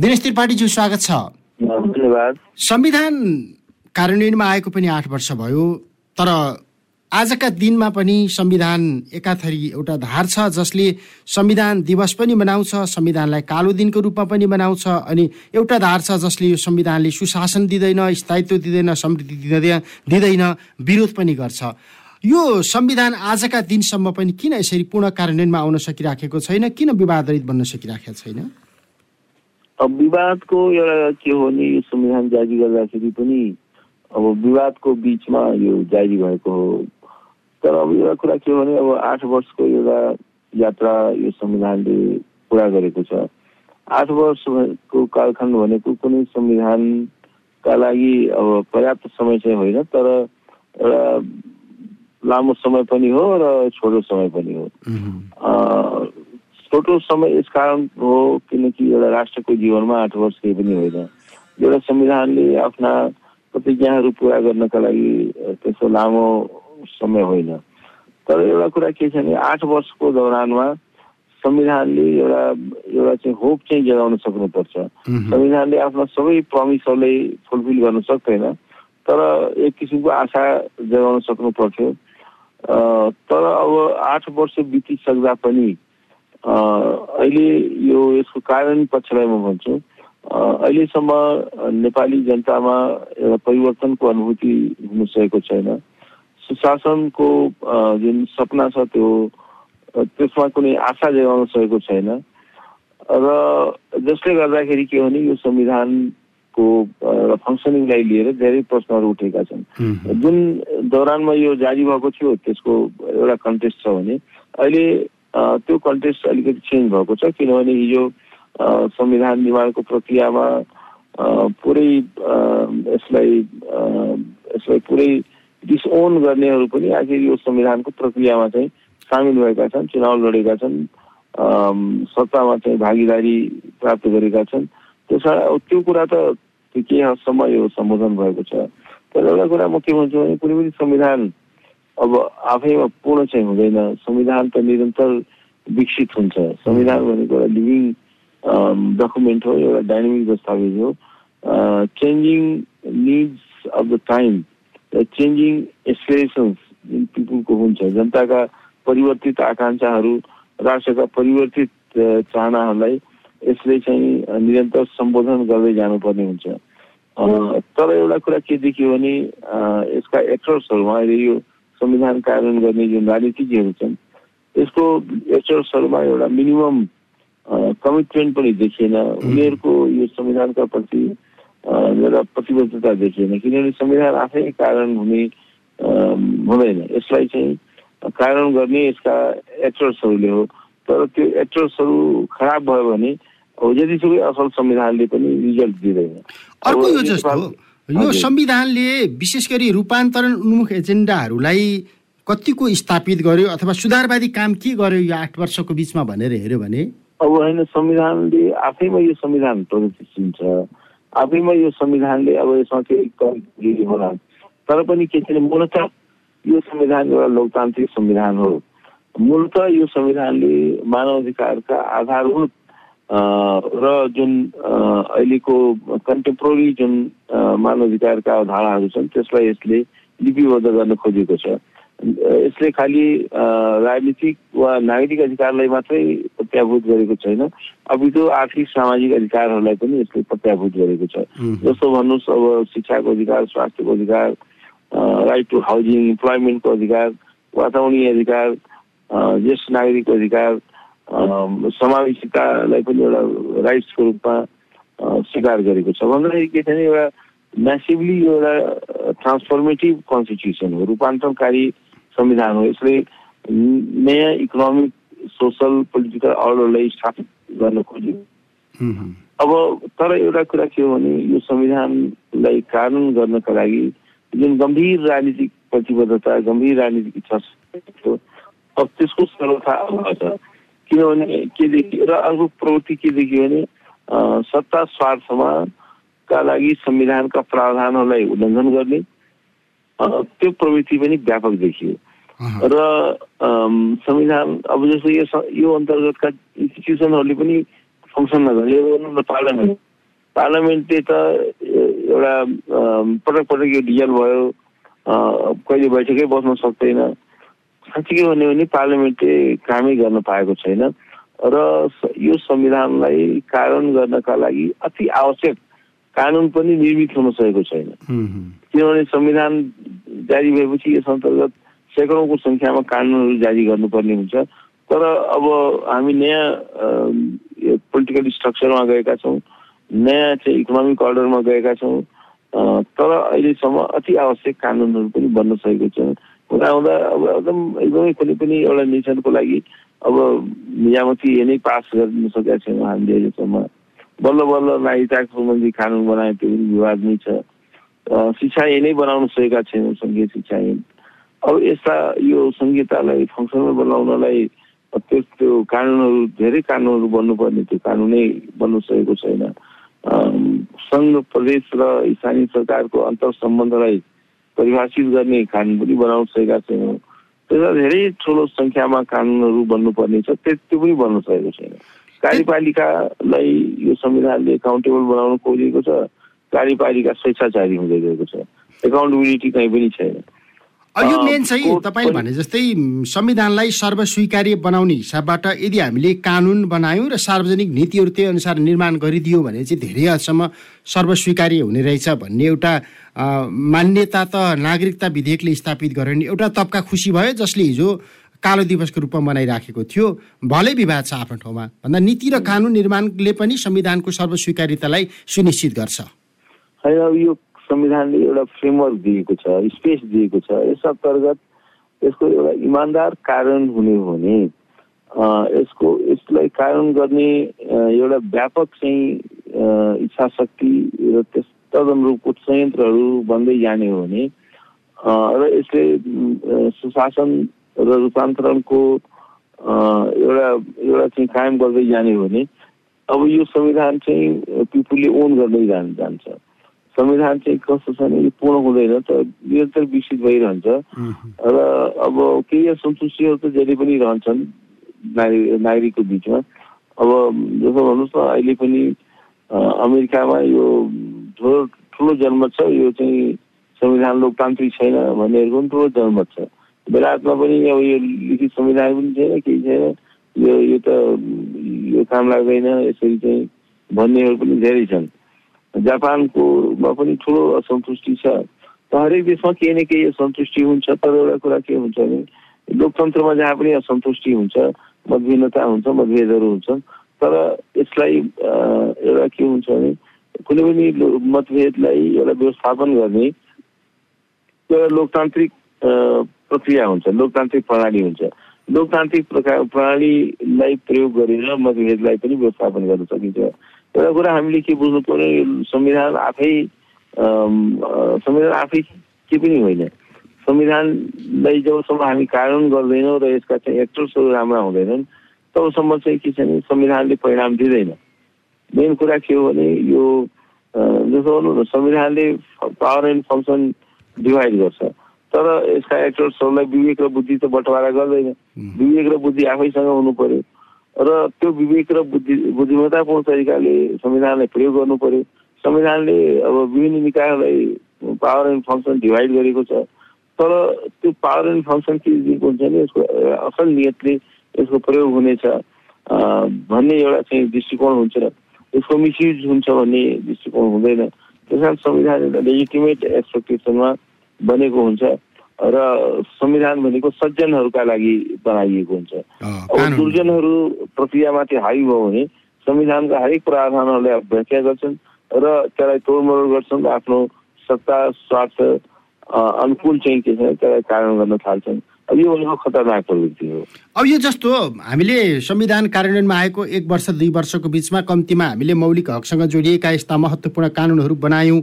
दिनेश त्रिपाठीज्यू स्वागत छ। धन्यवाद। संविधान कार्यान्वयनमा आएको पनि आठ वर्ष भयो तर आजका दिनमा पनि संविधान एकाथरी एउटा धार छ जसले संविधान दिवस पनि मनाउँछ संविधानलाई कालो दिनको रूपमा पनि मनाउँछ अनि एउटा धार छ जसले यो संविधानले सुशासन दिँदैन स्थायित्व दिँदैन समृद्धि दिँदैन दिँदैन विरोध पनि गर्छ। यो संविधान आजका दिनसम्म पनि किन यसरी पूर्ण कार्यान्वयनमा आउन सकिराखेको छैन? किन विवादरित बन्न सकिराखेको छैन? अब विवादको एउटा के हो भने यो संविधान जारी गर्दाखेरि पनि अब विवादको बिचमा यो जारी भएको हो। तर अब एउटा कुरा के हो भने अब आठ वर्षको एउटा यात्रा यो संविधानले पुरा गरेको छ। आठ वर्षको कालखण्ड भनेको कुनै संविधानका लागि अब पर्याप्त समय चाहिँ होइन तर एउटा लामो समय पनि हो र छोटो समय पनि हो। छोटो समय यस कारण हो किनकि एउटा राष्ट्रको जीवनमा आठ वर्ष केही पनि होइन। एउटा संविधानले आफ्ना प्रतिज्ञाहरू पुरा गर्नका लागि त्यस्तो लामो समय होइन। तर एउटा कुरा के छ भने आठ वर्षको दौरानमा संविधानले एउटा एउटा चाहिँ होप चाहिँ जगाउन सक्नुपर्छ। संविधानले आफ्ना सबै प्रमिसहरूलाई फुलफिल गर्न सक्दैन तर एक किसिमको आशा जगाउन सक्नु पर्थ्यो। तर अब आठ वर्ष बितिसक्दा पनि अहिले यो यसको कारण पक्षलाई म भन्छु अहिलेसम्म नेपाली जनतामा एउटा परिवर्तनको अनुभूति हुन सकेको छैन। सुशासनको जुन सपना छ त्यो त्यसमा कुनै आशा जगाउन सकेको छैन। र जसले गर्दाखेरि के भने यो संविधानको फङ्सनिङलाई लिएर धेरै प्रश्नहरू उठेका छन्। जुन दौरानमा यो जारी भएको थियो त्यसको एउटा कन्टेस्ट छ भने अहिले त्यो कन्टेस्ट अलिकति चेन्ज भएको छ किनभने हिजो संविधान निर्माणको प्रक्रियामा पुरै यसलाई यसलाई पुरै डिसओन गर्नेहरू पनि आखिर यो संविधानको प्रक्रियामा चाहिँ सामेल भएका छन् चुनाव लडेका छन् सत्तामा चाहिँ भागीदारी प्राप्त गरेका छन्। त्यस त्यो कुरा त केही हदसम्म यो सम्बोधन भएको छ। तर एउटा कुरा म के भन्छु भने कुनै पनि संविधान अब आफैमा पूर्ण चाहिँ हुँदैन। संविधान त निरन्तर विकसित हुन्छ। संविधान भनेको एउटा लिभिङ डकुमेन्ट हो एउटा डाइनामिक दस्तावेज हो। Changing needs of the time changing aspirations जुन पिपुलको हुन्छ। जनताका परिवर्तित आकाङ्क्षाहरू राष्ट्रका परिवर्तित चाहनाहरूलाई यसले चाहिँ निरन्तर सम्बोधन गर्दै जानुपर्ने हुन्छ। तर एउटा कुरा के देखियो भने यसका एक्टर्सहरूमा अहिले यो संविधान कार्यान्वयन गर्ने जुन राजनीतिज्ञहरू छन् यसको एक्टर्सहरूमा एउटा मिनिमम कमिटमेन्ट पनि देखिएन। उनीहरूको यो संविधानका प्रति एउटा प्रतिबद्धता देखिएन। किनभने संविधान आफै कारण हुने हुँदैन। यसलाई चाहिँ कारण गर्ने यसका एक्टर्सहरूले हो। तर त्यो एक्टर्सहरू खराब भयो भने जतिसुकै असल संविधानले पनि रिजल्ट दिँदैन। अर्को यो संविधानले विशेष गरी रूपान्तरण उन्मुख एजेन्डाहरूलाई कतिको स्थापित गर्यो अथवा सुधारवादी काम के गर्यो यो आठ वर्षको बिचमा भनेर हेऱ्यो भने? अब होइन संविधानले आफैमा यो संविधान प्रगतिशील छ। आफैमा यो संविधानले अब यसमा केही होला। तर पनि के छ मूलत यो संविधान एउटा लोकतान्त्रिक संविधान हो। मूलत यो संविधानले मानव अधिकारका आधारभूत र जुन अहिलेको कन्टेम्पोररी जुन मानव अधिकारका अवधारणाहरू छन् त्यसलाई यसले लिपिबद्ध गर्न खोजेको छ। यसले खालि राजनीतिक वा नागरिक अधिकारलाई मात्रै प्रत्याभूत गरेको छैन अपितु आर्थिक सामाजिक अधिकारहरूलाई पनि यसले प्रत्याभूत गरेको छ। जस्तो भन्नुहोस् अब शिक्षाको अधिकार स्वास्थ्यको अधिकार राइट टु हाउसिङ इम्प्लोइमेन्टको अधिकार वातावरणीय अधिकार ज्येष्ठ नागरिकको अधिकार समावेशितालाई पनि एउटा राइट्सको रूपमा स्वीकार गरेको छ। भन्दाखेरि के छ भने एउटा म्यासिभली एउटा ट्रान्सफर्मेटिभ कन्स्टिट्युसन हो रूपान्तरणकारी संविधान हो। यसले नयाँ इकोनोमिक सोसल पोलिटिकल अर्डरलाई स्थापित गर्न खोज्यो। अब तर एउटा कुरा के हो भने यो संविधानलाई कानुन गर्नका लागि जुन गम्भीर राजनीतिक प्रतिबद्धता गम्भीर राजनीतिक इच्छा अब त्यसको सरलता अभाव छ। किनभने के देखियो र अर्को प्रवृत्ति के देखियो भने सत्ता स्वार्थमा का लागि संविधानका प्रावधानहरूलाई उल्लङ्घन गर्ने त्यो प्रवृत्ति पनि व्यापक देखियो। र संविधान अब जस्तो यो यो अन्तर्गतका इन्स्टिट्युसनहरूले पनि फङ्सन नगर्ने पार्लियामेन्ट पार्लियामेन्टले त एउटा पटक पटक यो डिजल भयो कहिले बैठकै बस्न सक्दैन। साँच्चीकै भन्यो भने पार्लियामेन्टले कामै गर्न पाएको छैन र यो संविधानलाई कारण गर्नका लागि अति आवश्यक कानुन पनि निर्मित हुन सकेको छैन। किनभने संविधान जारी भएपछि यस अन्तर्गत सैकडौँको सङ्ख्यामा कानुनहरू जारी गर्नुपर्ने हुन्छ। तर अब हामी नयाँ पोलिटिकल स्ट्रक्चरमा गएका छौँ नयाँ चाहिँ इकोनोमिक अर्डरमा गएका छौँ तर अहिलेसम्म अति आवश्यक कानुनहरू पनि बन्न सकेको छ हुँदा हुँदा अब एकदम एकदमै कुनै पनि एउटा नेसनको लागि अब निजामती नै पास गर्न सकेका छैनौँ हामीले अहिलेसम्म बल्ल बल्ल नागरिकता सम्बन्धी कानुन बनाए त्यो पनि विवाद नै छ। शिक्षा नै बनाउन सकेका छैनौँ सङ्घीय शिक्षा ऐन अब यस्ता यो संहितालाई फङ्सनल बनाउनलाई त्यो त्यो कानुनहरू धेरै कानुनहरू बन्नुपर्ने त्यो कानुनै बन्न सकेको छैन। सङ्घ प्रदेश र स्थानीय सरकारको अन्तर सम्बन्धलाई परिभाषित गर्ने कानुन पनि बनाउन सकेका छैनौँ त्यसमा धेरै ठुलो सङ्ख्यामा कानुनहरू बन्नुपर्ने छ त्यो पनि बन्न सकेको छैन कार्यपालिकालाई यो संविधानले एकाउन्टेबल बनाउन खोजेको छ कार्यपालिका स्वेच्छाचारी हुँदै गएको छ एकाउन्टेबिलिटी कहीँ पनि छैन यो मेन चाहिँ तपाईँले भने जस्तै संविधानलाई सर्वस्वीकार्य बनाउने हिसाबबाट यदि हामीले कानुन बनायौँ र सार्वजनिक नीतिहरू त्यही अनुसार निर्माण गरिदियो भने चाहिँ धेरै हदसम्म सर्वस्वीकार्य हुने रहेछ भन्ने एउटा मान्यता त नागरिकता विधेयकले स्थापित गऱ्यो भने एउटा तबका खुसी भयो जसले हिजो कालो दिवसको रूपमा मनाइराखेको थियो। भलै विवाद छ आफ्नो ठाउँमा। भन्दा नीति र कानुन निर्माणले पनि संविधानको सर्वस्वीकारितालाई सुनिश्चित गर्छ। यो संविधानले एउटा फ्रेमवर्क दिएको छ स्पेस दिएको छ यस अन्तर्गत यसको एउटा इमान्दार कारण हुने हो भने यसको यसलाई कारण गर्ने एउटा व्यापक चाहिँ इच्छा शक्ति र त्यस तदनुरूपको संयन्त्रहरू बन्दै जाने हो भने र यसले सुशासन र रूपान्तरणको एउटा एउटा चाहिँ कायम गर्दै जाने हो भने अब यो संविधान चाहिँ पिपुलले ओन गर्दै जान जान्छ संविधान चाहिँ कस्तो छ भने पूर्ण हुँदैन त निरन्तर विकसित भइरहन्छ। र अब केही असन्तुष्टिहरू त जहिले पनि रहन्छन् नागरिक नागरिकको बिचमा। अब जस्तो भन्नुहोस् न अहिले पनि अमेरिकामा यो ठुलो ठुलो जनमत छ यो चाहिँ संविधान लोकतान्त्रिक छैन भन्नेहरूको पनि ठुलो जनमत छ। बेलायतमा पनि अब यो लिखित संविधान पनि छैन केही छैन। यो यो त यो काम लाग्दैन यसरी चाहिँ भन्नेहरू पनि धेरै छन्। जापानकोमा पनि ठुलो असन्तुष्टि छ। त हरेक देशमा केही न केही असन्तुष्टि हुन्छ तर एउटा कुरा के हुन्छ भने लोकतन्त्रमा जहाँ पनि असन्तुष्टि हुन्छ मतभिन्नता हुन्छ मतभेदहरू हुन्छन् तर यसलाई एउटा के हुन्छ भने कुनै पनि मतभेदलाई एउटा व्यवस्थापन गर्ने एउटा लोकतान्त्रिक प्रक्रिया हुन्छ लोकतान्त्रिक प्रणाली हुन्छ। लोकतान्त्रिक प्रकार प्रणालीलाई प्रयोग गरेर मतभेदलाई पनि व्यवस्थापन गर्न सकिन्छ। एउटा कुरा हामीले के बुझ्नु पर्यो संविधान आफै संविधान आफै के पनि होइन। संविधानलाई जबसम्म हामी कानुन गर्दैनौँ र यसका चाहिँ एक्टर्सहरू राम्रा हुँदैनन् तबसम्म चाहिँ के छ भने संविधानले परिणाम दिँदैन। मेन कुरा के हो भने यो जस्तो भनौँ न संविधानले पावर एन्ड फङ्सन डिभाइड गर्छ। तर यसका एक्टर्सहरूलाई विवेक र बुद्धि त बटवारा गर्दैन। विवेक र बुद्धि आफैसँग हुनु पर्यो। र त्यो विवेक र बुद्धि बुद्धिमत्तापूर्ण तरिकाले संविधानलाई प्रयोग गर्नु पर्यो। संविधानले अब विभिन्न निकायहरूलाई पावर एन्ड फङ्सन डिभाइड गरेको छ। तर त्यो पावर एन्ड फङ्सन के दिएको हुन्छ भने यसको असल नियतले यसको प्रयोग हुनेछ। भन्ने एउटा चाहिँ दृष्टिकोण हुन्छ यसको मिसयुज हुन्छ भन्ने दृष्टिकोण हुँदैन। त्यस कारण संविधान एउटा लेजिटिमेट एक्सपेक्टेसनमा बनेको हुन्छ। र संविधान भनेको सज्जनहरूका लागि बनाइएको हुन्छ। अब दुर्जनहरू प्रक्रियामाथि हावी भयो भने संविधानका हरेक प्रावधानहरूलाई व्याख्या गर्छन् र त्यसलाई तोडमोड गर्छन् आफ्नो सत्ता स्वार्थ अनुकूल चाहिँ के छ त्यसलाई कारण गर्न थाल्छन्। अब यो भनेको खतरनाक प्रवृत्ति हो। अब यो जस्तो हामीले संविधान कार्यान्वयनमा आएको एक वर्ष दुई वर्षको बिचमा कम्तीमा हामीले मौलिक हकसँग जोडिएका यस्ता महत्त्वपूर्ण कानुनहरू बनायौँ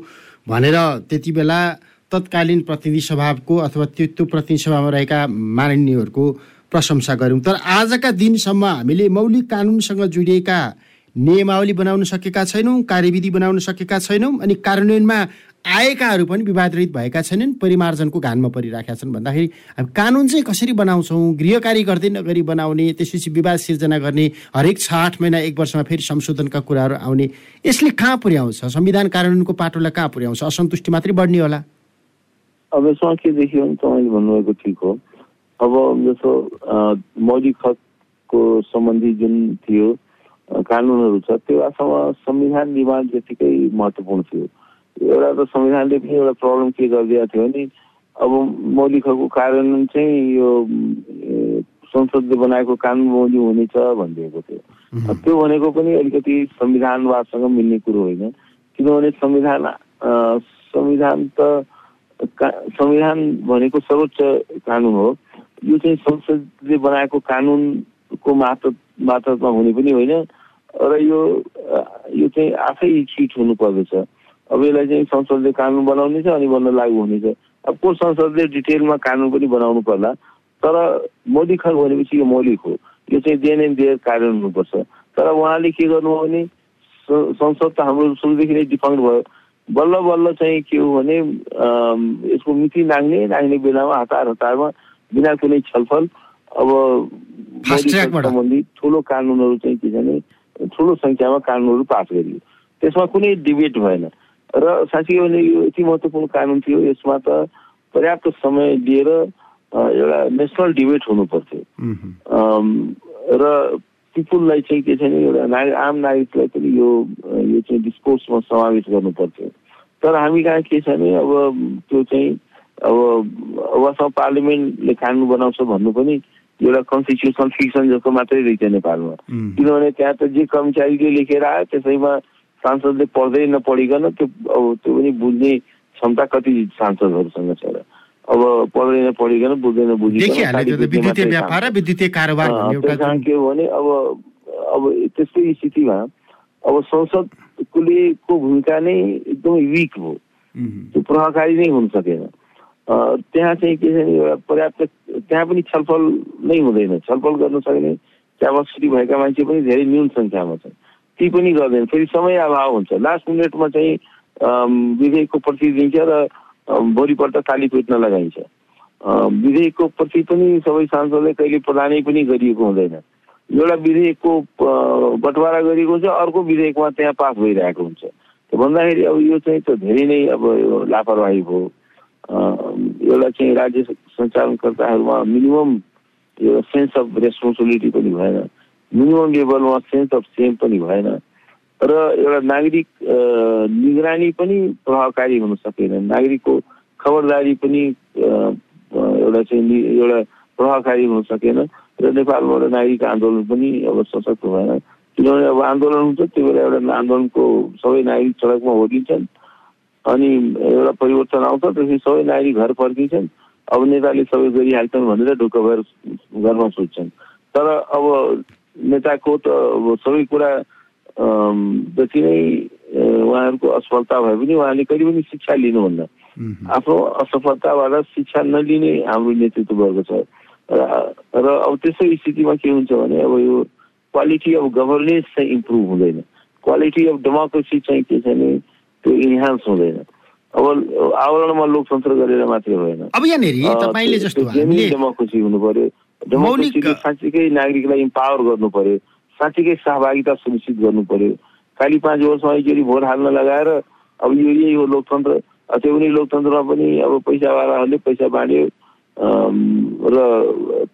भनेर त्यति बेला तत्कालीन प्रतिनिधि सभाको अथवा त्यो त्यो प्रतिनिधि सभामा रहेका माननीयहरूको प्रशंसा गऱ्यौँ। तर आजका दिनसम्म हामीले मौलिक कानुनसँग जोडिएका नियमावली बनाउन सकेका छैनौँ कार्यविधि बनाउन सकेका छैनौँ अनि कार्यान्वयनमा आएकाहरू पनि विवादरहित भएका छैनन् परिमार्जनको घानमा परिराखेका छन् भन्दाखेरि हामी कानुन चाहिँ कसरी बनाउँछौँ गृहकारी गर्दै नगरी बनाउने त्यसपछि विवाद सिर्जना गर्ने हरेक छ आठ महिना एक वर्षमा फेरि संशोधनका कुराहरू आउने यसले कहाँ पुर्याउँछ? संविधान कानुनको पाटोलाई कहाँ पुर्याउँछ? असन्तुष्टि मात्रै बढ्ने होला। अब यसमा के देखियो भने तपाईँले भन्नुभएको ठिक हो। अब जस्तो मौलिक हकको सम्बन्धी जुन थियो कानुनहरू छ त्यो वास्तवमा संविधान निर्माण जतिकै महत्त्वपूर्ण थियो। एउटा त संविधानले पनि एउटा प्रब्लम के गरिदिएको थियो भने अब मौलिक हकको कार्यान्वयन चाहिँ यो संसदले बनाएको कानुन बमोजिम हुनेछ भनिदिएको थियो। त्यो भनेको पनि अलिकति संविधानवादसँग मिल्ने कुरो होइन। किनभने संविधान संविधान त संविधान भनेको सर्वोच्च कानुन हो। यो चाहिँ संसदले बनाएको कानुनको मात्र मात्रमा हुने पनि होइन। र यो यो चाहिँ आफै छिट हुनुपर्दछ। अब यसलाई चाहिँ संसदले कानुन बनाउने छ अनि बन्न लागू हुनेछ। अब को संसदले डिटेलमा कानुन पनि बनाउनु पर्ला? तर मौलिक हक भनेपछि यो मौलिक हो। यो चाहिँ देन एन्ड देयर कार्य हुनुपर्छ। तर उहाँले के गर्नुभयो भने संसद त हाम्रो सुरुदेखि नै डिफाउन्ड भयो। बल्ल बल्ल चाहिँ के हो भने यसको मिति नाग्ने नाग्ने बेलामा हतार हतारमा बिना कुनै छलफल अब सम्बन्धी ठुलो कानुनहरू चाहिँ के छ भने ठुलो सङ्ख्यामा कानुनहरू पास गरियो। त्यसमा कुनै डिबेट भएन। र साँच्चै भने यो यति महत्त्वपूर्ण कानुन थियो यसमा त पर्याप्त समय लिएर एउटा नेसनल डिबेट हुनु पर्थ्यो र पिपुललाई चाहिँ के छ भने एउटा नागरिक आम नागरिकलाई पनि यो यो चाहिँ डिस्कोर्समा समावेश गर्नु पर्थ्यो तर हामी कहाँ के छ भने अब त्यो चाहिँ अब अबसम्म पार्लिमेन्टले कानुन बनाउँछ भन्नु पनि एउटा कन्स्टिट्युसन फिक्सन जस्तो मात्रै रहेछ नेपालमा। किनभने त्यहाँ त जे कर्मचारीले लेखेर आयो त्यसैमा सांसदले पढ्दै नपढिकन त्यो अब त्यो पनि बुझ्ने क्षमता कति सांसदहरूसँग छ र। अब पढ्दैन पढिकन बुझ्दैन बुझिकन के हो भने अब अब त्यस्तै स्थितिमा अब संसदले को भूमिका नै एकदमै विक हो। त्यो प्रभावकारी नै हुन सकेन। त्यहाँ चाहिँ के छ भने एउटा पर्याप्त त्यहाँ पनि छलफल नै हुँदैन। छलफल गर्न सक्ने। क्यापासिटी भएका मान्छे पनि धेरै न्यून सङ्ख्यामा छन्। ती पनि गर्दैन। फेरि समय अभाव हुन्छ। लास्ट मिनटमा चाहिँ विधेयकको प्रति दिन्छ र भोलिपल्ट ताली पिट्न लगाइन्छ विधेयकको प्रति पनि सबै सांसदले कहिले प्रदानै पनि गरिएको हुँदैन। एउटा विधेयकको बटवारा गरिएको हुन्छ अर्को विधेयकमा त्यहाँ पास भइरहेको हुन्छ। भन्दाखेरि अब यो चाहिँ त धेरै नै अब यो लापरवाही भयो। एउटा चाहिँ राज्य सञ्चालनकर्ताहरूमा मिनिमम यो सेन्स अफ रेस्पोन्सिबिलिटी पनि भएन। मिनिमम लेभलमा सेन्स अफ सेम पनि भएन। र एउटा नागरिक निगरानी पनि प्रभावकारी हुन सकेन। नागरिकको खबरदारी पनि एउटा चाहिँ एउटा प्रभावकारी हुन सकेन र नेपालबाट नागरिक आन्दोलन पनि अब सशक्त भएन। किनभने अब आन्दोलन हुन्छ त्यो बेला एउटा आन्दोलनको सबै नागरिक सडकमा होटिन्छन् अनि एउटा परिवर्तन आउँछ त्यसपछि सबै नागरिक घर फर्किन्छन्। अब नेताले सबै गरिहाल्छन् भनेर ढुक्क भएर घरमा सोध्छन् तर अब नेताको त अब सबै कुरा जति नै उहाँहरूको असफलता भए पनि उहाँले कहिले पनि शिक्षा लिनुहुन्न आफ्नो असफलताबाट शिक्षा नलिने हाम्रो नेतृत्व भएको छ र अब त्यस्तो स्थितिमा के हुन्छ भने अब यो क्वालिटी अफ गभर्नेन्स चाहिँ इम्प्रुभ हुँदैन क्वालिटी अफ डेमोक्रेसी चाहिँ के छ भने त्यो इन्हान्स हुँदैन अब आवरणमा लोकतन्त्र गरेर मात्रै भएन अब यहाँनिर तपाईँले जस्तो डेमोक्रेसी हुनु पर्यो डेमोक्रेसीले साँच्चीकै नागरिकलाई इम्पावर गर्नु पर्यो साँच्चीकै सहभागिता सुनिश्चित गर्नु पर्यो। खालि पाँच वर्षमा एकचोटि भोट हाल्न लगाएर अब यो यही हो लोकतन्त्र त्यो पनि लोकतन्त्रमा पनि अब पैसावालाहरूले पैसा बाँड्यो र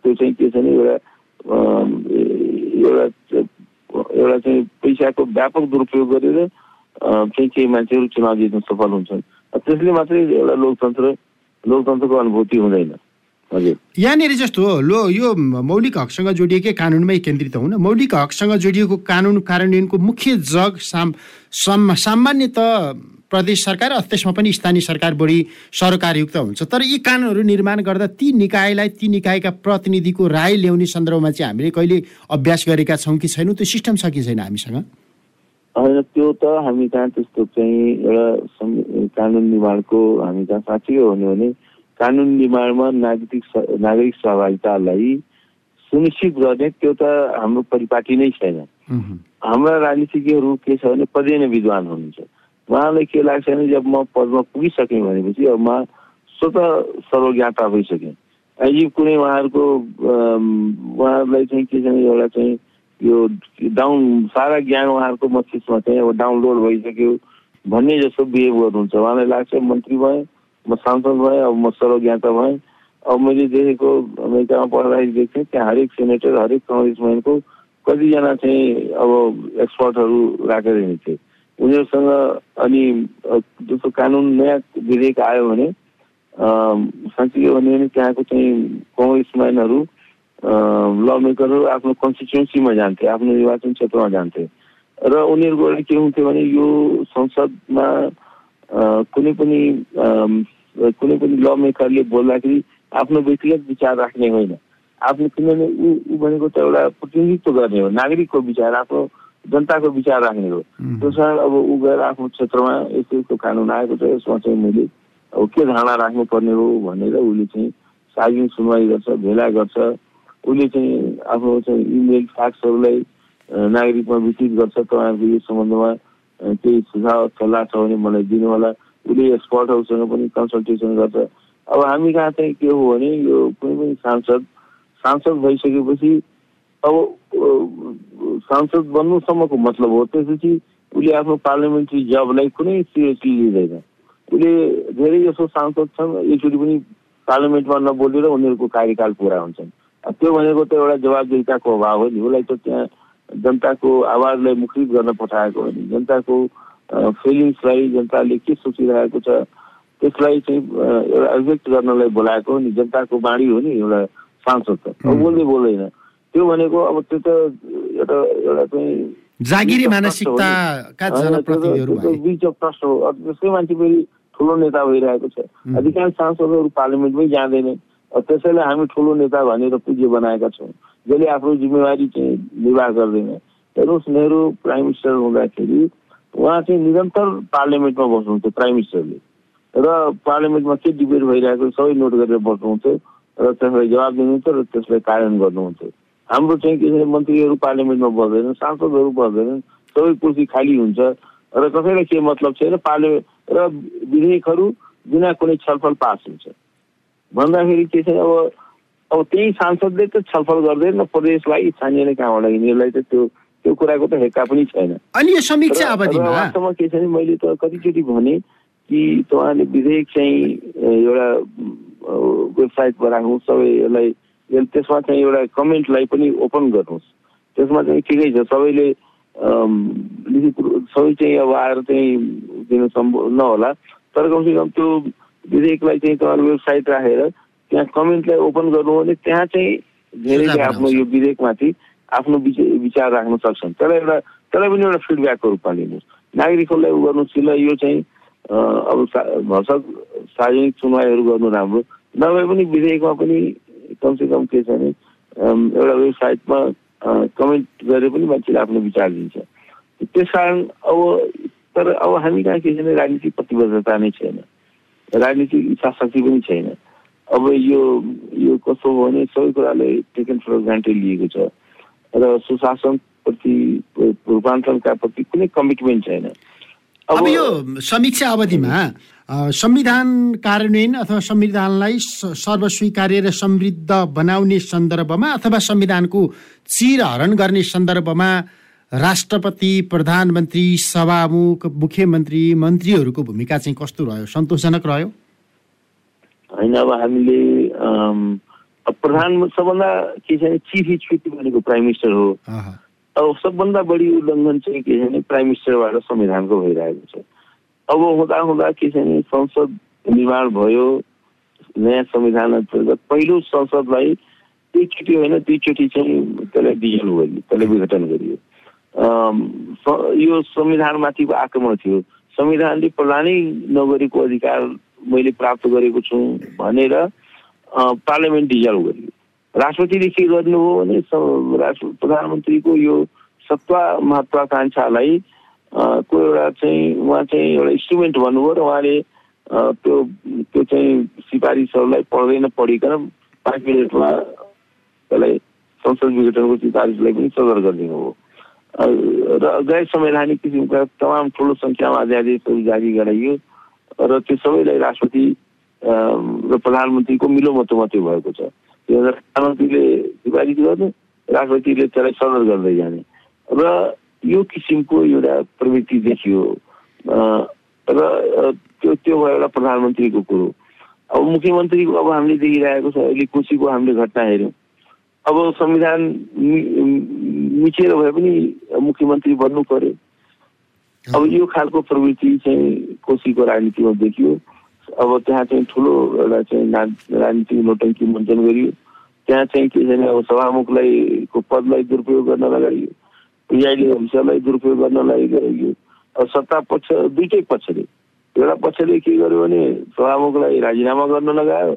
त्यो चाहिँ के छ भने एउटा एउटा एउटा चाहिँ पैसाको व्यापक दुरुपयोग गरेर केही केही मान्छेहरू चुनाव जित्न सफल हुन्छन्। त्यसले मात्रै एउटा लोकतन्त्र लोकतन्त्रको अनुभूति हुँदैन। यहाँनिर जस्तो लो यो मौलिक हकसँग जोडिएकै कानुनमै केन्द्रित हुन। मौलिक हकसँग जोडिएको कानुन कार्यान्वयनको मुख्य जग साम सामान्यत प्रदेश सरकार त्यसमा पनि स्थानीय सरकार बढी सरकारयुक्त हुन्छ। तर यी कानुनहरू निर्माण गर्दा ती निकायलाई ती निकायका प्रतिनिधिको राय ल्याउने सन्दर्भमा चाहिँ हामीले कहिले अभ्यास गरेका छौँ कि छैनौँ? त्यो सिस्टम छ कि छैन हामीसँग? होइन त्यो त हामी कहाँ त्यस्तो चाहिँ एउटा कानुन निर्माणको हामी कहाँ साँच्चै हो भने कानुन निर्माणमा नागरिक नागरिक सहभागितालाई सुनिश्चित गर्ने त्यो त हाम्रो परिपाटी नै छैन। हाम्रा राजनीतिज्ञहरू के छ भने पदेन विद्वान हुनुहुन्छ। उहाँलाई के लाग्छ भने जब म पदमा पुगिसकेँ भनेपछि अब म स्वत सर्वज्ञाता भइसकेँ। अझै कुनै उहाँहरूको उहाँहरूलाई चाहिँ के छ एउटा चाहिँ यो डाउन सारा ज्ञान उहाँहरूको मस्तिष्कमा चाहिँ अब डाउनलोड भइसक्यो भन्ने जस्तो बिहेभ गर्नुहुन्छ। उहाँलाई लाग्छ मन्त्री भएँ म सांसद भएँ अब म सर्वज्ञाता भएँ। अब मैले देखेको अमेरिकामा पढ्दाखेरि देख्थेँ त्यहाँ हरेक सेनेटर हरेक कङ्ग्रेसम्यानको कतिजना चाहिँ अब एक्सपर्टहरू राखेर हिँड्थे। उनीहरूसँग अनि जस्तो कानुन नयाँ विधेयक आयो भने साँच्चै के भन्यो भने त्यहाँको चाहिँ कङ्ग्रेसम्यानहरू ल मेकरहरू आफ्नो कन्स्टिट्युन्सीमा जान्थे आफ्नो निर्वाचन क्षेत्रमा जान्थे। र उनीहरूको के हुन्थ्यो भने यो संसदमा कुनै पनि कुनै पनि ल मेकरले बोल्दाखेरि आफ्नो व्यक्तिगत विचार राख्ने होइन। आफ्नो किनभने ऊ ऊ भनेको त एउटा प्रतिनिधित्व गर्ने हो नागरिकको विचार आफ्नो जनताको विचार राख्ने हो। त्यस कारण अब ऊ गएर आफ्नो क्षेत्रमा यस्तो कानुन आएको छ यसमा चाहिँ मैले अब के धारणा राख्नुपर्ने हो भनेर उसले चाहिँ सार्वजनिक सुनवाई गर्छ भेला गर्छ। उसले चाहिँ आफ्नो चाहिँ इमेल फ्याक्सहरूलाई नागरिकमा वितरित गर्छ। तपाईँहरूको यो सम्बन्धमा केही सुझाव सल्लाह छ भने मलाई दिनु उसले एक्सपर्टहरूसँग पनि कन्सल्टेसन गर्छ। अब हामी कहाँ चाहिँ के हो भने यो कुनै पनि सांसद सांसद भइसकेपछि अब सांसद बन्नुसम्मको मतलब हो। त्यसपछि उसले आफ्नो पार्लियामेन्ट्री जबलाई कुनै सिरियसली लिँदैन। उसले धेरै जसो सांसद छन् एकचोटि पनि पार्लियामेन्टमा नबोलेर उनीहरूको कार्यकाल पुरा हुन्छन्। त्यो भनेको त एउटा जवाबदेहिताको अभाव हो नि। उसलाई त त्यहाँ जनताको आवाजलाई मुखरित गर्न पठाएको हो नि। जनताको फिलिङ्सलाई जनताले के सोचिरहेको छ त्यसलाई चाहिँ एउटा अभिव्यक्त गर्नलाई बोलाएको नि जनताको बाणी हो नि एउटा सांसद त। बोल्दै बोल्दैन त्यो भनेको अब त्यो त एउटा एउटा चाहिँ जागिरी मानसिकताका जनप्रतिनिधिहरू बिच अफ ट्रस्ट हो। त्यसकै मान्छे फेरि ठुलो नेता भइरहेको छ। अधिकांश सांसदहरू पार्लियामेन्टमै जाँदैन। त्यसैले हामी ठुलो नेता भनेर पुज्य बनाएका छौँ। जसले आफ्नो जिम्मेवारी चाहिँ निर्वाह गर्दैन। हेर्नुहोस् नेहरू प्राइम मिनिस्टर हुँदाखेरि उहाँ चाहिँ निरन्तर पार्लियामेन्टमा बस्नुहुन्थ्यो प्राइम मिनिस्टरले। र पार्लियामेन्टमा के डिबेट भइरहेको सबै नोट गरेर बस्नुहुन्थ्यो र त्यसलाई जवाब दिनुहुन्थ्यो र त्यसलाई कार्यान्वयन गर्नुहुन्थ्यो हाम्रो चाहिँ के छ मन्त्रीहरू पार्लियामेन्टमा बस्दैनन् सांसदहरू बस्दैनन् सबै कुर्सी खाली हुन्छ र कसैलाई के मतलब छैन पार्लियामेन्ट र विधेयकहरू बिना कुनै छलफल पास हुन्छ। भन्दाखेरि के छ अब अब त्यही सांसदले त छलफल गर्दैन प्रदेशलाई स्थानीयले कहाँबाट यिनीहरूलाई त त्यो त्यो कुराको त हेक्का पनि छैन। अनि यो समीक्षा अवधिमा? वास्तवमा के छ भने मैले त कतिचोटि भने कि तपाईँले विधेयक चाहिँ एउटा वेबसाइटमा राख्नु सबै यसलाई त्यसमा चाहिँ एउटा कमेन्टलाई पनि ओपन गर्नुहोस्। त्यसमा चाहिँ ठिकै छ सबैले लिखित सबै चाहिँ अब आएर चाहिँ दिन सम्भव नहोला। तर कमसेकम त्यो विधेयकलाई चाहिँ तपाईँहरू वेबसाइट राखेर त्यहाँ कमेन्टलाई ओपन गर्नु भने त्यहाँ चाहिँ धेरैले आफ्नो यो विधेयकमाथि आफ्नो विचार राख्न सक्छन्। तर एउटा त्यसलाई पनि एउटा फिडब्याकको रूपमा लिनुहोस्। नागरिकहरूलाई उ गर्नुहोस् कि यो चाहिँ अब भर्सक सार्वजनिक सुनवाईहरू गर्नु राम्रो। नभए पनि विधेयकमा पनि कमसेकम के छ भने एउटा वेबसाइटमा कमेन्ट गरेर पनि मान्छेले आफ्नो विचार दिन्छ त्यस कारण अब तर अब हामी कहाँ के छ भने राजनीतिक प्रतिबद्धता नै छैन। राजनीतिक इच्छा शक्ति पनि छैन। अब यो यो कस्तो हो भने सबै कुरालाई टेकन फर ग्रान्टेड लिएको छ। र सुशासनप्रति रूपान्तरणका प्रति कुनै कमिटमेन्ट छैन। अब यो समीक्षा अवधिमा संविधान कार्यान्वयन अथवा संविधानलाई सर्वस्वीकार्य र समृद्ध बनाउने सन्दर्भमा अथवा संविधानको चिरहरण गर्ने सन्दर्भमा राष्ट्रपति प्रधानमन्त्री सभामुख मुख्यमन्त्री मन्त्रीहरूको भूमिका चाहिँ कस्तो रह्यो? सन्तोषजनक रह्यो? होइन अब हामीले प्रधान सबभन्दा के छ भने चिफ भनेको प्राइम मिनिस्टर हो। अब सबभन्दा बढी उल्लङ्घन चाहिँ के छ भने प्राइम मिनिस्टरबाट संविधानको भइरहेको छ। अब हुँदा हुँदा के छ भने संसद निर्माण भयो नयाँ संविधान अन्तर्गत पहिलो संसदलाई एकचोटि होइन दुईचोटि चाहिँ त्यसलाई डिजल गरियो त्यसलाई विघटन गरियो। यो संविधानमाथिको आक्रमण थियो। संविधानले प्रदानै नगरेको अधिकार मैले प्राप्त गरेको छु भनेर पार्लियामेन्ट डिजल्भ गरियो राष्ट्रपतिले के गर्नु हो भने राष्ट्र प्रधानमन्त्रीको यो सत्ता महत्वाकांक्षालाई को एउटा चाहिँ उहाँ चाहिँ एउटा इन्स्ट्रुमेन्ट भन्नुभयो र उहाँले त्यो त्यो चाहिँ सिफारिसहरूलाई पढ्दैन पढिकन पाँच मिनटमा त्यसलाई संसद विघटनको सिफारिसलाई पनि सदर गरिदिनु हो र गैर संवैधानिक किसिमका तमाम ठुलो सङ्ख्यामा अध्यादेशहरू जारी गराइयो र त्यो सबैलाई राष्ट्रपति र प्रधानमन्त्रीको मिलो मतो मात्रै भएको छ। त्यो प्रधानमन्त्रीले सिफारिस गर्ने राष्ट्रपतिले त्यसलाई सदर गर्दै जाने। र यो किसिमको एउटा प्रवृत्ति देखियो। र त्यो त्यो भयो एउटा प्रधानमन्त्रीको कुरो। अब मुख्यमन्त्रीको अब हामीले देखिरहेको छ अहिले कोसीको हामीले घटना हेऱ्यौँ। अब संविधान मिचेर भए पनि मुख्यमन्त्री बन्नु पर्यो। अब यो खालको प्रवृत्ति चाहिँ कोसीको राजनीतिमा देखियो। अब त्यहाँ चाहिँ ठुलो एउटा चाहिँ राजनीतिक नोटङ्की मञ्चन गरियो। त्यहाँ चाहिँ के छैन अब सभामुखलाई को पदलाई दुरुपयोग गर्न लगाइयो। पिआइडी अफिसरलाई दुरुपयोग गर्नलाई गरियो अब सत्ता पक्ष दुइटै पक्षले। एउटा पक्षले के गर्यो भने सभामुखलाई राजीनामा गर्न लगायो।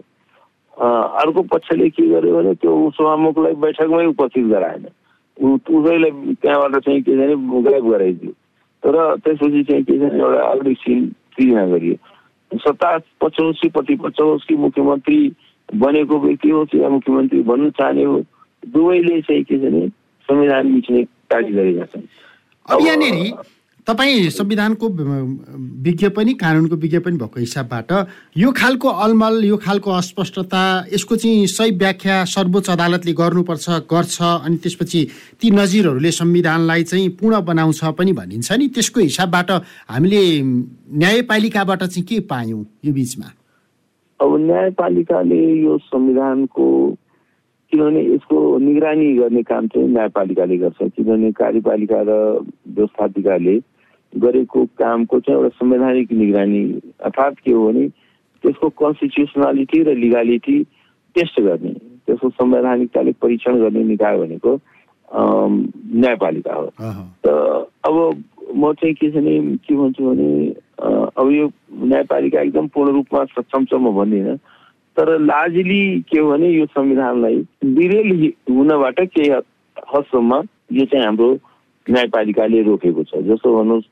अर्को पक्षले के गर्यो भने त्यो सभामुखलाई बैठकमै उपस्थित गराएन। उसैलाई त्यहाँबाट चाहिँ के छ भने गायब गराइदियो। तर त्यसपछि चाहिँ के छ भने एउटा अगाडि सिन सृजना गरियो। सत्ता होस् कि प्रतिपक्ष होस् कि मुख्यमन्त्री बनेको व्यक्ति होस् या मुख्यमन्त्री बन्न चाहने हो? दुवैले चाहिँ के छ भने संविधान मिच्ने कार्य गरेका छन्। अब यहाँनिर तपाईँ संविधानको विज्ञ पनि कानुनको विज्ञ पनि भएको हिसाबबाट यो खालको अलमल यो खालको अस्पष्टता यसको चाहिँ सही व्याख्या सर्वोच्च अदालतले गर्नुपर्छ गर्छ अनि त्यसपछि ती नजिरहरूले संविधानलाई चाहिँ पूर्ण बनाउँछ पनि भनिन्छ नि। त्यसको हिसाबबाट हामीले न्यायपालिकाबाट चाहिँ के पायौँ यो बिचमा? अब न्यायपालिकाले यो संविधानको किनभने यसको निगरानी गर्ने काम चाहिँ न्यायपालिकाले गर्छ। किनभने कार्यपालिका र व्यवस्थापिकाले गरेको कामको चाहिँ एउटा संवैधानिक निगरानी अर्थात् के हो भने त्यसको कन्स्टिट्युसनालिटी र लिगालिटी टेस्ट गर्ने त्यसको संवैधानिकताले परीक्षण गर्ने निकाय भनेको न्यायपालिका हो। त अब म चाहिँ के छ भने के भन्छु भने अब यो न्यायपालिका एकदम पूर्ण रूपमा सक्षम छ म भन्दिनँ। तर लार्जली के हो भने यो संविधानलाई विरेल हुनबाट केही हदसम्म यो चाहिँ हाम्रो न्यायपालिकाले रोकेको छ। जस्तो भन्नुहोस्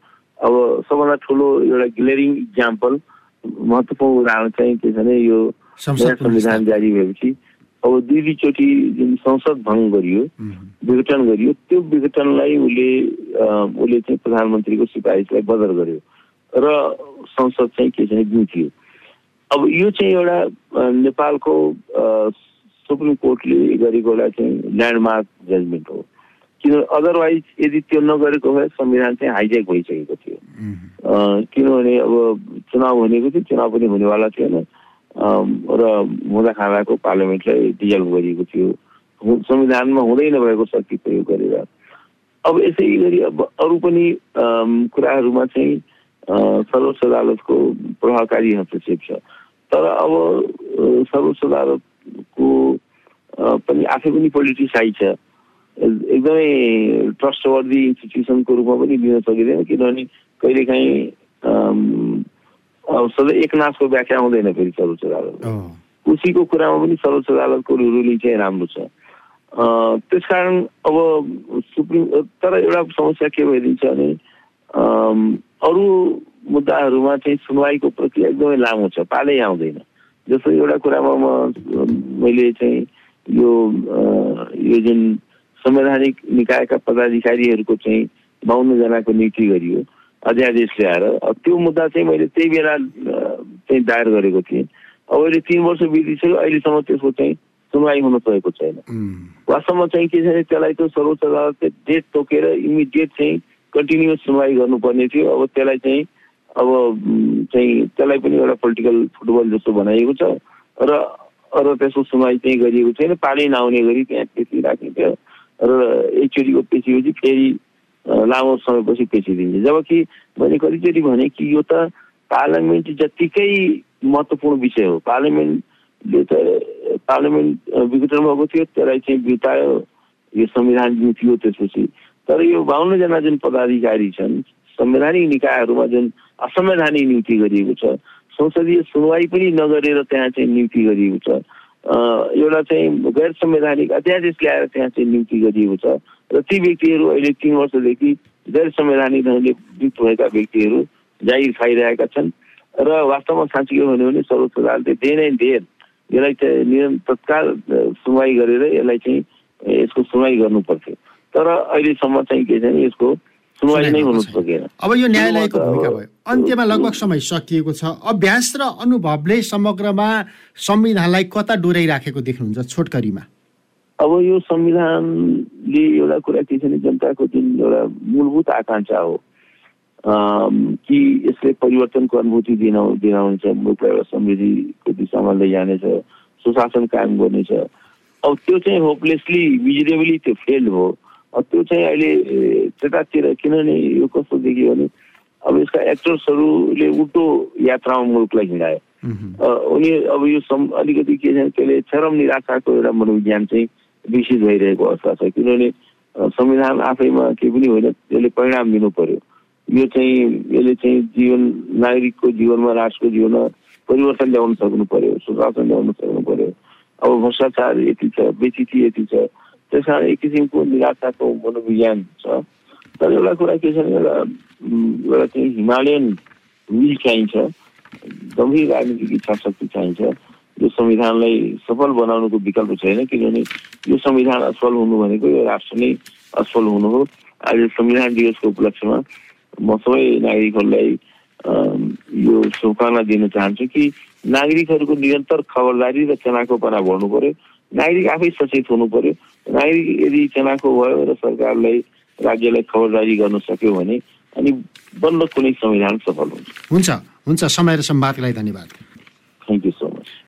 अब सबभन्दा ठुलो एउटा ग्लेरिङ इक्जाम्पल महत्त्वपूर्ण उदाहरण चाहिँ के छ भने यो संविधान जारी भएपछि अब दुई दुईचोटि जुन संसद भङ्ग गरियो विघटन गरियो त्यो विघटनलाई उसले उसले चाहिँ प्रधानमन्त्रीको सिफारिसलाई बदर गर्यो र संसद चाहिँ के छ भने अब यो चाहिँ एउटा नेपालको सुप्रिम कोर्टले गरेको एउटा चाहिँ ल्यान्डमार्क जजमेन्ट हो। किन अदरवाइज यदि त्यो नगरेको भए संविधान चाहिँ हाइजेक भइसकेको थियो। किनभने अब चुनाव भनेको थियो चुनाव पनि हुनेवाला थिएन। र हुँदा खाँदाको पार्लियामेन्टलाई डिजल्भ गरिएको थियो। संविधानमा हुँदै नभएको शक्ति प्रयोग गरेर। अब यसै गरी अब अरू पनि कुराहरूमा चाहिँ सर्वोच्च अदालतको प्रभावकारी हस्तक्षेप छ। तर अब सर्वोच्च अदालतको पनि आफै पनि पोलिटिसाइज छ। एकदमै ट्रस्टवर्दी इन्स्टिट्युसनको रूपमा पनि लिन सकिँदैन किनभने कहिलेकाहीँ सधैँ एकनाथको व्याख्या हुँदैन फेरि सर्वोच्च अदालत खुसीको कुरामा पनि सर्वोच्च अदालतको रुलिङ चाहिँ राम्रो छ। त्यसकारण अब सुप्रिम तर एउटा समस्या के भइदिन्छ भने अरू मुद्दाहरूमा चाहिँ सुनवाईको प्रक्रिया एकदमै लामो छ पालै आउँदैन। जस्तो एउटा कुरामा म मैले चाहिँ यो यो जुन संवैधानिक निकायका पदाधिकारीहरूको चाहिँ बाहन्नजनाको नियुक्ति गरियो अध्यादेश ल्याएर त्यो मुद्दा चाहिँ मैले त्यही बेला चाहिँ दायर गरेको थिएँ। अब अहिले तिन वर्ष बितिसक्यो अहिलेसम्म त्यसको चाहिँ सुनवाई हुन सकेको छैन। वास्तवमा चाहिँ के छ भने त्यसलाई त सर्वोच्च अदालतले डेट तोकेर इमिडिएट चाहिँ कन्टिन्युस सुनवाई गर्नुपर्ने थियो। अब त्यसलाई चाहिँ अब चाहिँ त्यसलाई पनि एउटा पोलिटिकल फुटबल जस्तो बनाइएको छ। र र त्यसको सुनवाई चाहिँ गरिएको छैन। पानी नआउने गरी त्यहाँ त्यति राखिन्थ्यो। र एकचोटिको पेचिपछि फेरि लामो समयपछि पेचिदिन्छ। जबकि मैले कतिचोटि भने कि यो त पार्लियामेन्ट जत्तिकै महत्त्वपूर्ण विषय हो। पार्लियामेन्टले त पार्लियामेन्ट विघटन भएको थियो त्यसलाई चाहिँ बितायो यो संविधान थियो त्यसपछि। तर यो बाहुन्नजना जुन पदाधिकारी छन् संवैधानिक निकायहरूमा जुन असंवैधानिक नियुक्ति गरिएको छ संसदीय सुनवाई पनि नगरेर त्यहाँ चाहिँ नियुक्ति गरिएको छ। एउटा चाहिँ गैर संवैधानिक अध्यादेश ल्याएर त्यहाँ चाहिँ नियुक्ति गरिएको छ। र ती व्यक्तिहरू अहिले तिन वर्षदेखि गैर संवैधानिक ढङ्गले नियुक्त भएका व्यक्तिहरू जागिर खाइरहेका छन्। र वास्तवमा साँच्ची के भन्यो भने सर्वोच्च अदालतले धेरै नै धेर यसलाई चाहिँ नियम तत्काल सुनवाई गरेर यसलाई चाहिँ यसको सुनवाई गर्नु पर्थ्यो। तर अहिलेसम्म चाहिँ के छ भने यसको सुनवाई नै हुनु छैन। सकेन। अब यो न्यायालयको भूमिका भयो। अन्त्यमा लगभग समय सकिएको छ। अभ्यास र अनुभवले समग्रमा संविधानलाई कता डोराइराखेको देख्नुहुन्छ छोटकरीमा? अब यो संविधानले एउटा कुरा के छ भने जनताको जुन एउटा मूलभूत आकाङ्क्षा हो कि यसले परिवर्तनको अनुभूति दिना दिनाउँछ मुलुकलाई एउटा समृद्धिको दिशामा लैजानेछ सुशासन कायम गर्नेछ। अब त्यो चाहिँ होपलेसली मिजरेबली त्यो फेल अब त्यो चाहिँ अहिले त्यतातिर किनभने यो कस्तो देखियो भने अब यसका एक्टर्सहरूले उल्टो यात्रामा मुलुकलाई हिँडायो। उनी अब यो सम अलिकति के छ त्यसले चरम निराशाको एउटा मनोविज्ञान चाहिँ विकसित भइरहेको अवस्था छ। किनभने संविधान आफैमा केही पनि होइन यसले परिणाम दिनु पर्यो। यो चाहिँ यसले चाहिँ जीवन नागरिकको जीवनमा राष्ट्रको जीवनमा परिवर्तन ल्याउन सक्नु पर्यो सुशासन ल्याउन सक्नु पर्यो। अब भ्रष्टाचार यति छ बेचिती यति छ त्यस कारण एक किसिमको निराशाको मनोविज्ञान छ। तर एउटा कुरा के छ भने एउटा एउटा चाहिँ हिमालयन विल चाहिन्छ। गम्भीर राजनीतिक इच्छा शक्ति चाहिन्छ। यो संविधानलाई सफल बनाउनुको विकल्प छैन किनभने यो संविधान असफल हुनु भनेको यो राष्ट्र नै असफल हुनु हो। आज संविधान दिवसको उपलक्ष्यमा म सबै नागरिकहरूलाई यो शुभकामना दिन चाहन्छु कि नागरिकहरूको निरन्तर खबरदारी र चनाखोपना बढ्नु पर्यो। नागरिक आफै सचेत हुनु पर्यो नागरिक यदि चनाखो भयो र सरकारलाई राज्यलाई खबरदारी गर्न सक्यो भने अनि बल्ल कुनै संविधान सफल हुन्छ। हुन्छ। हुन्छ। समय र सम्वादको लागि धन्यवाद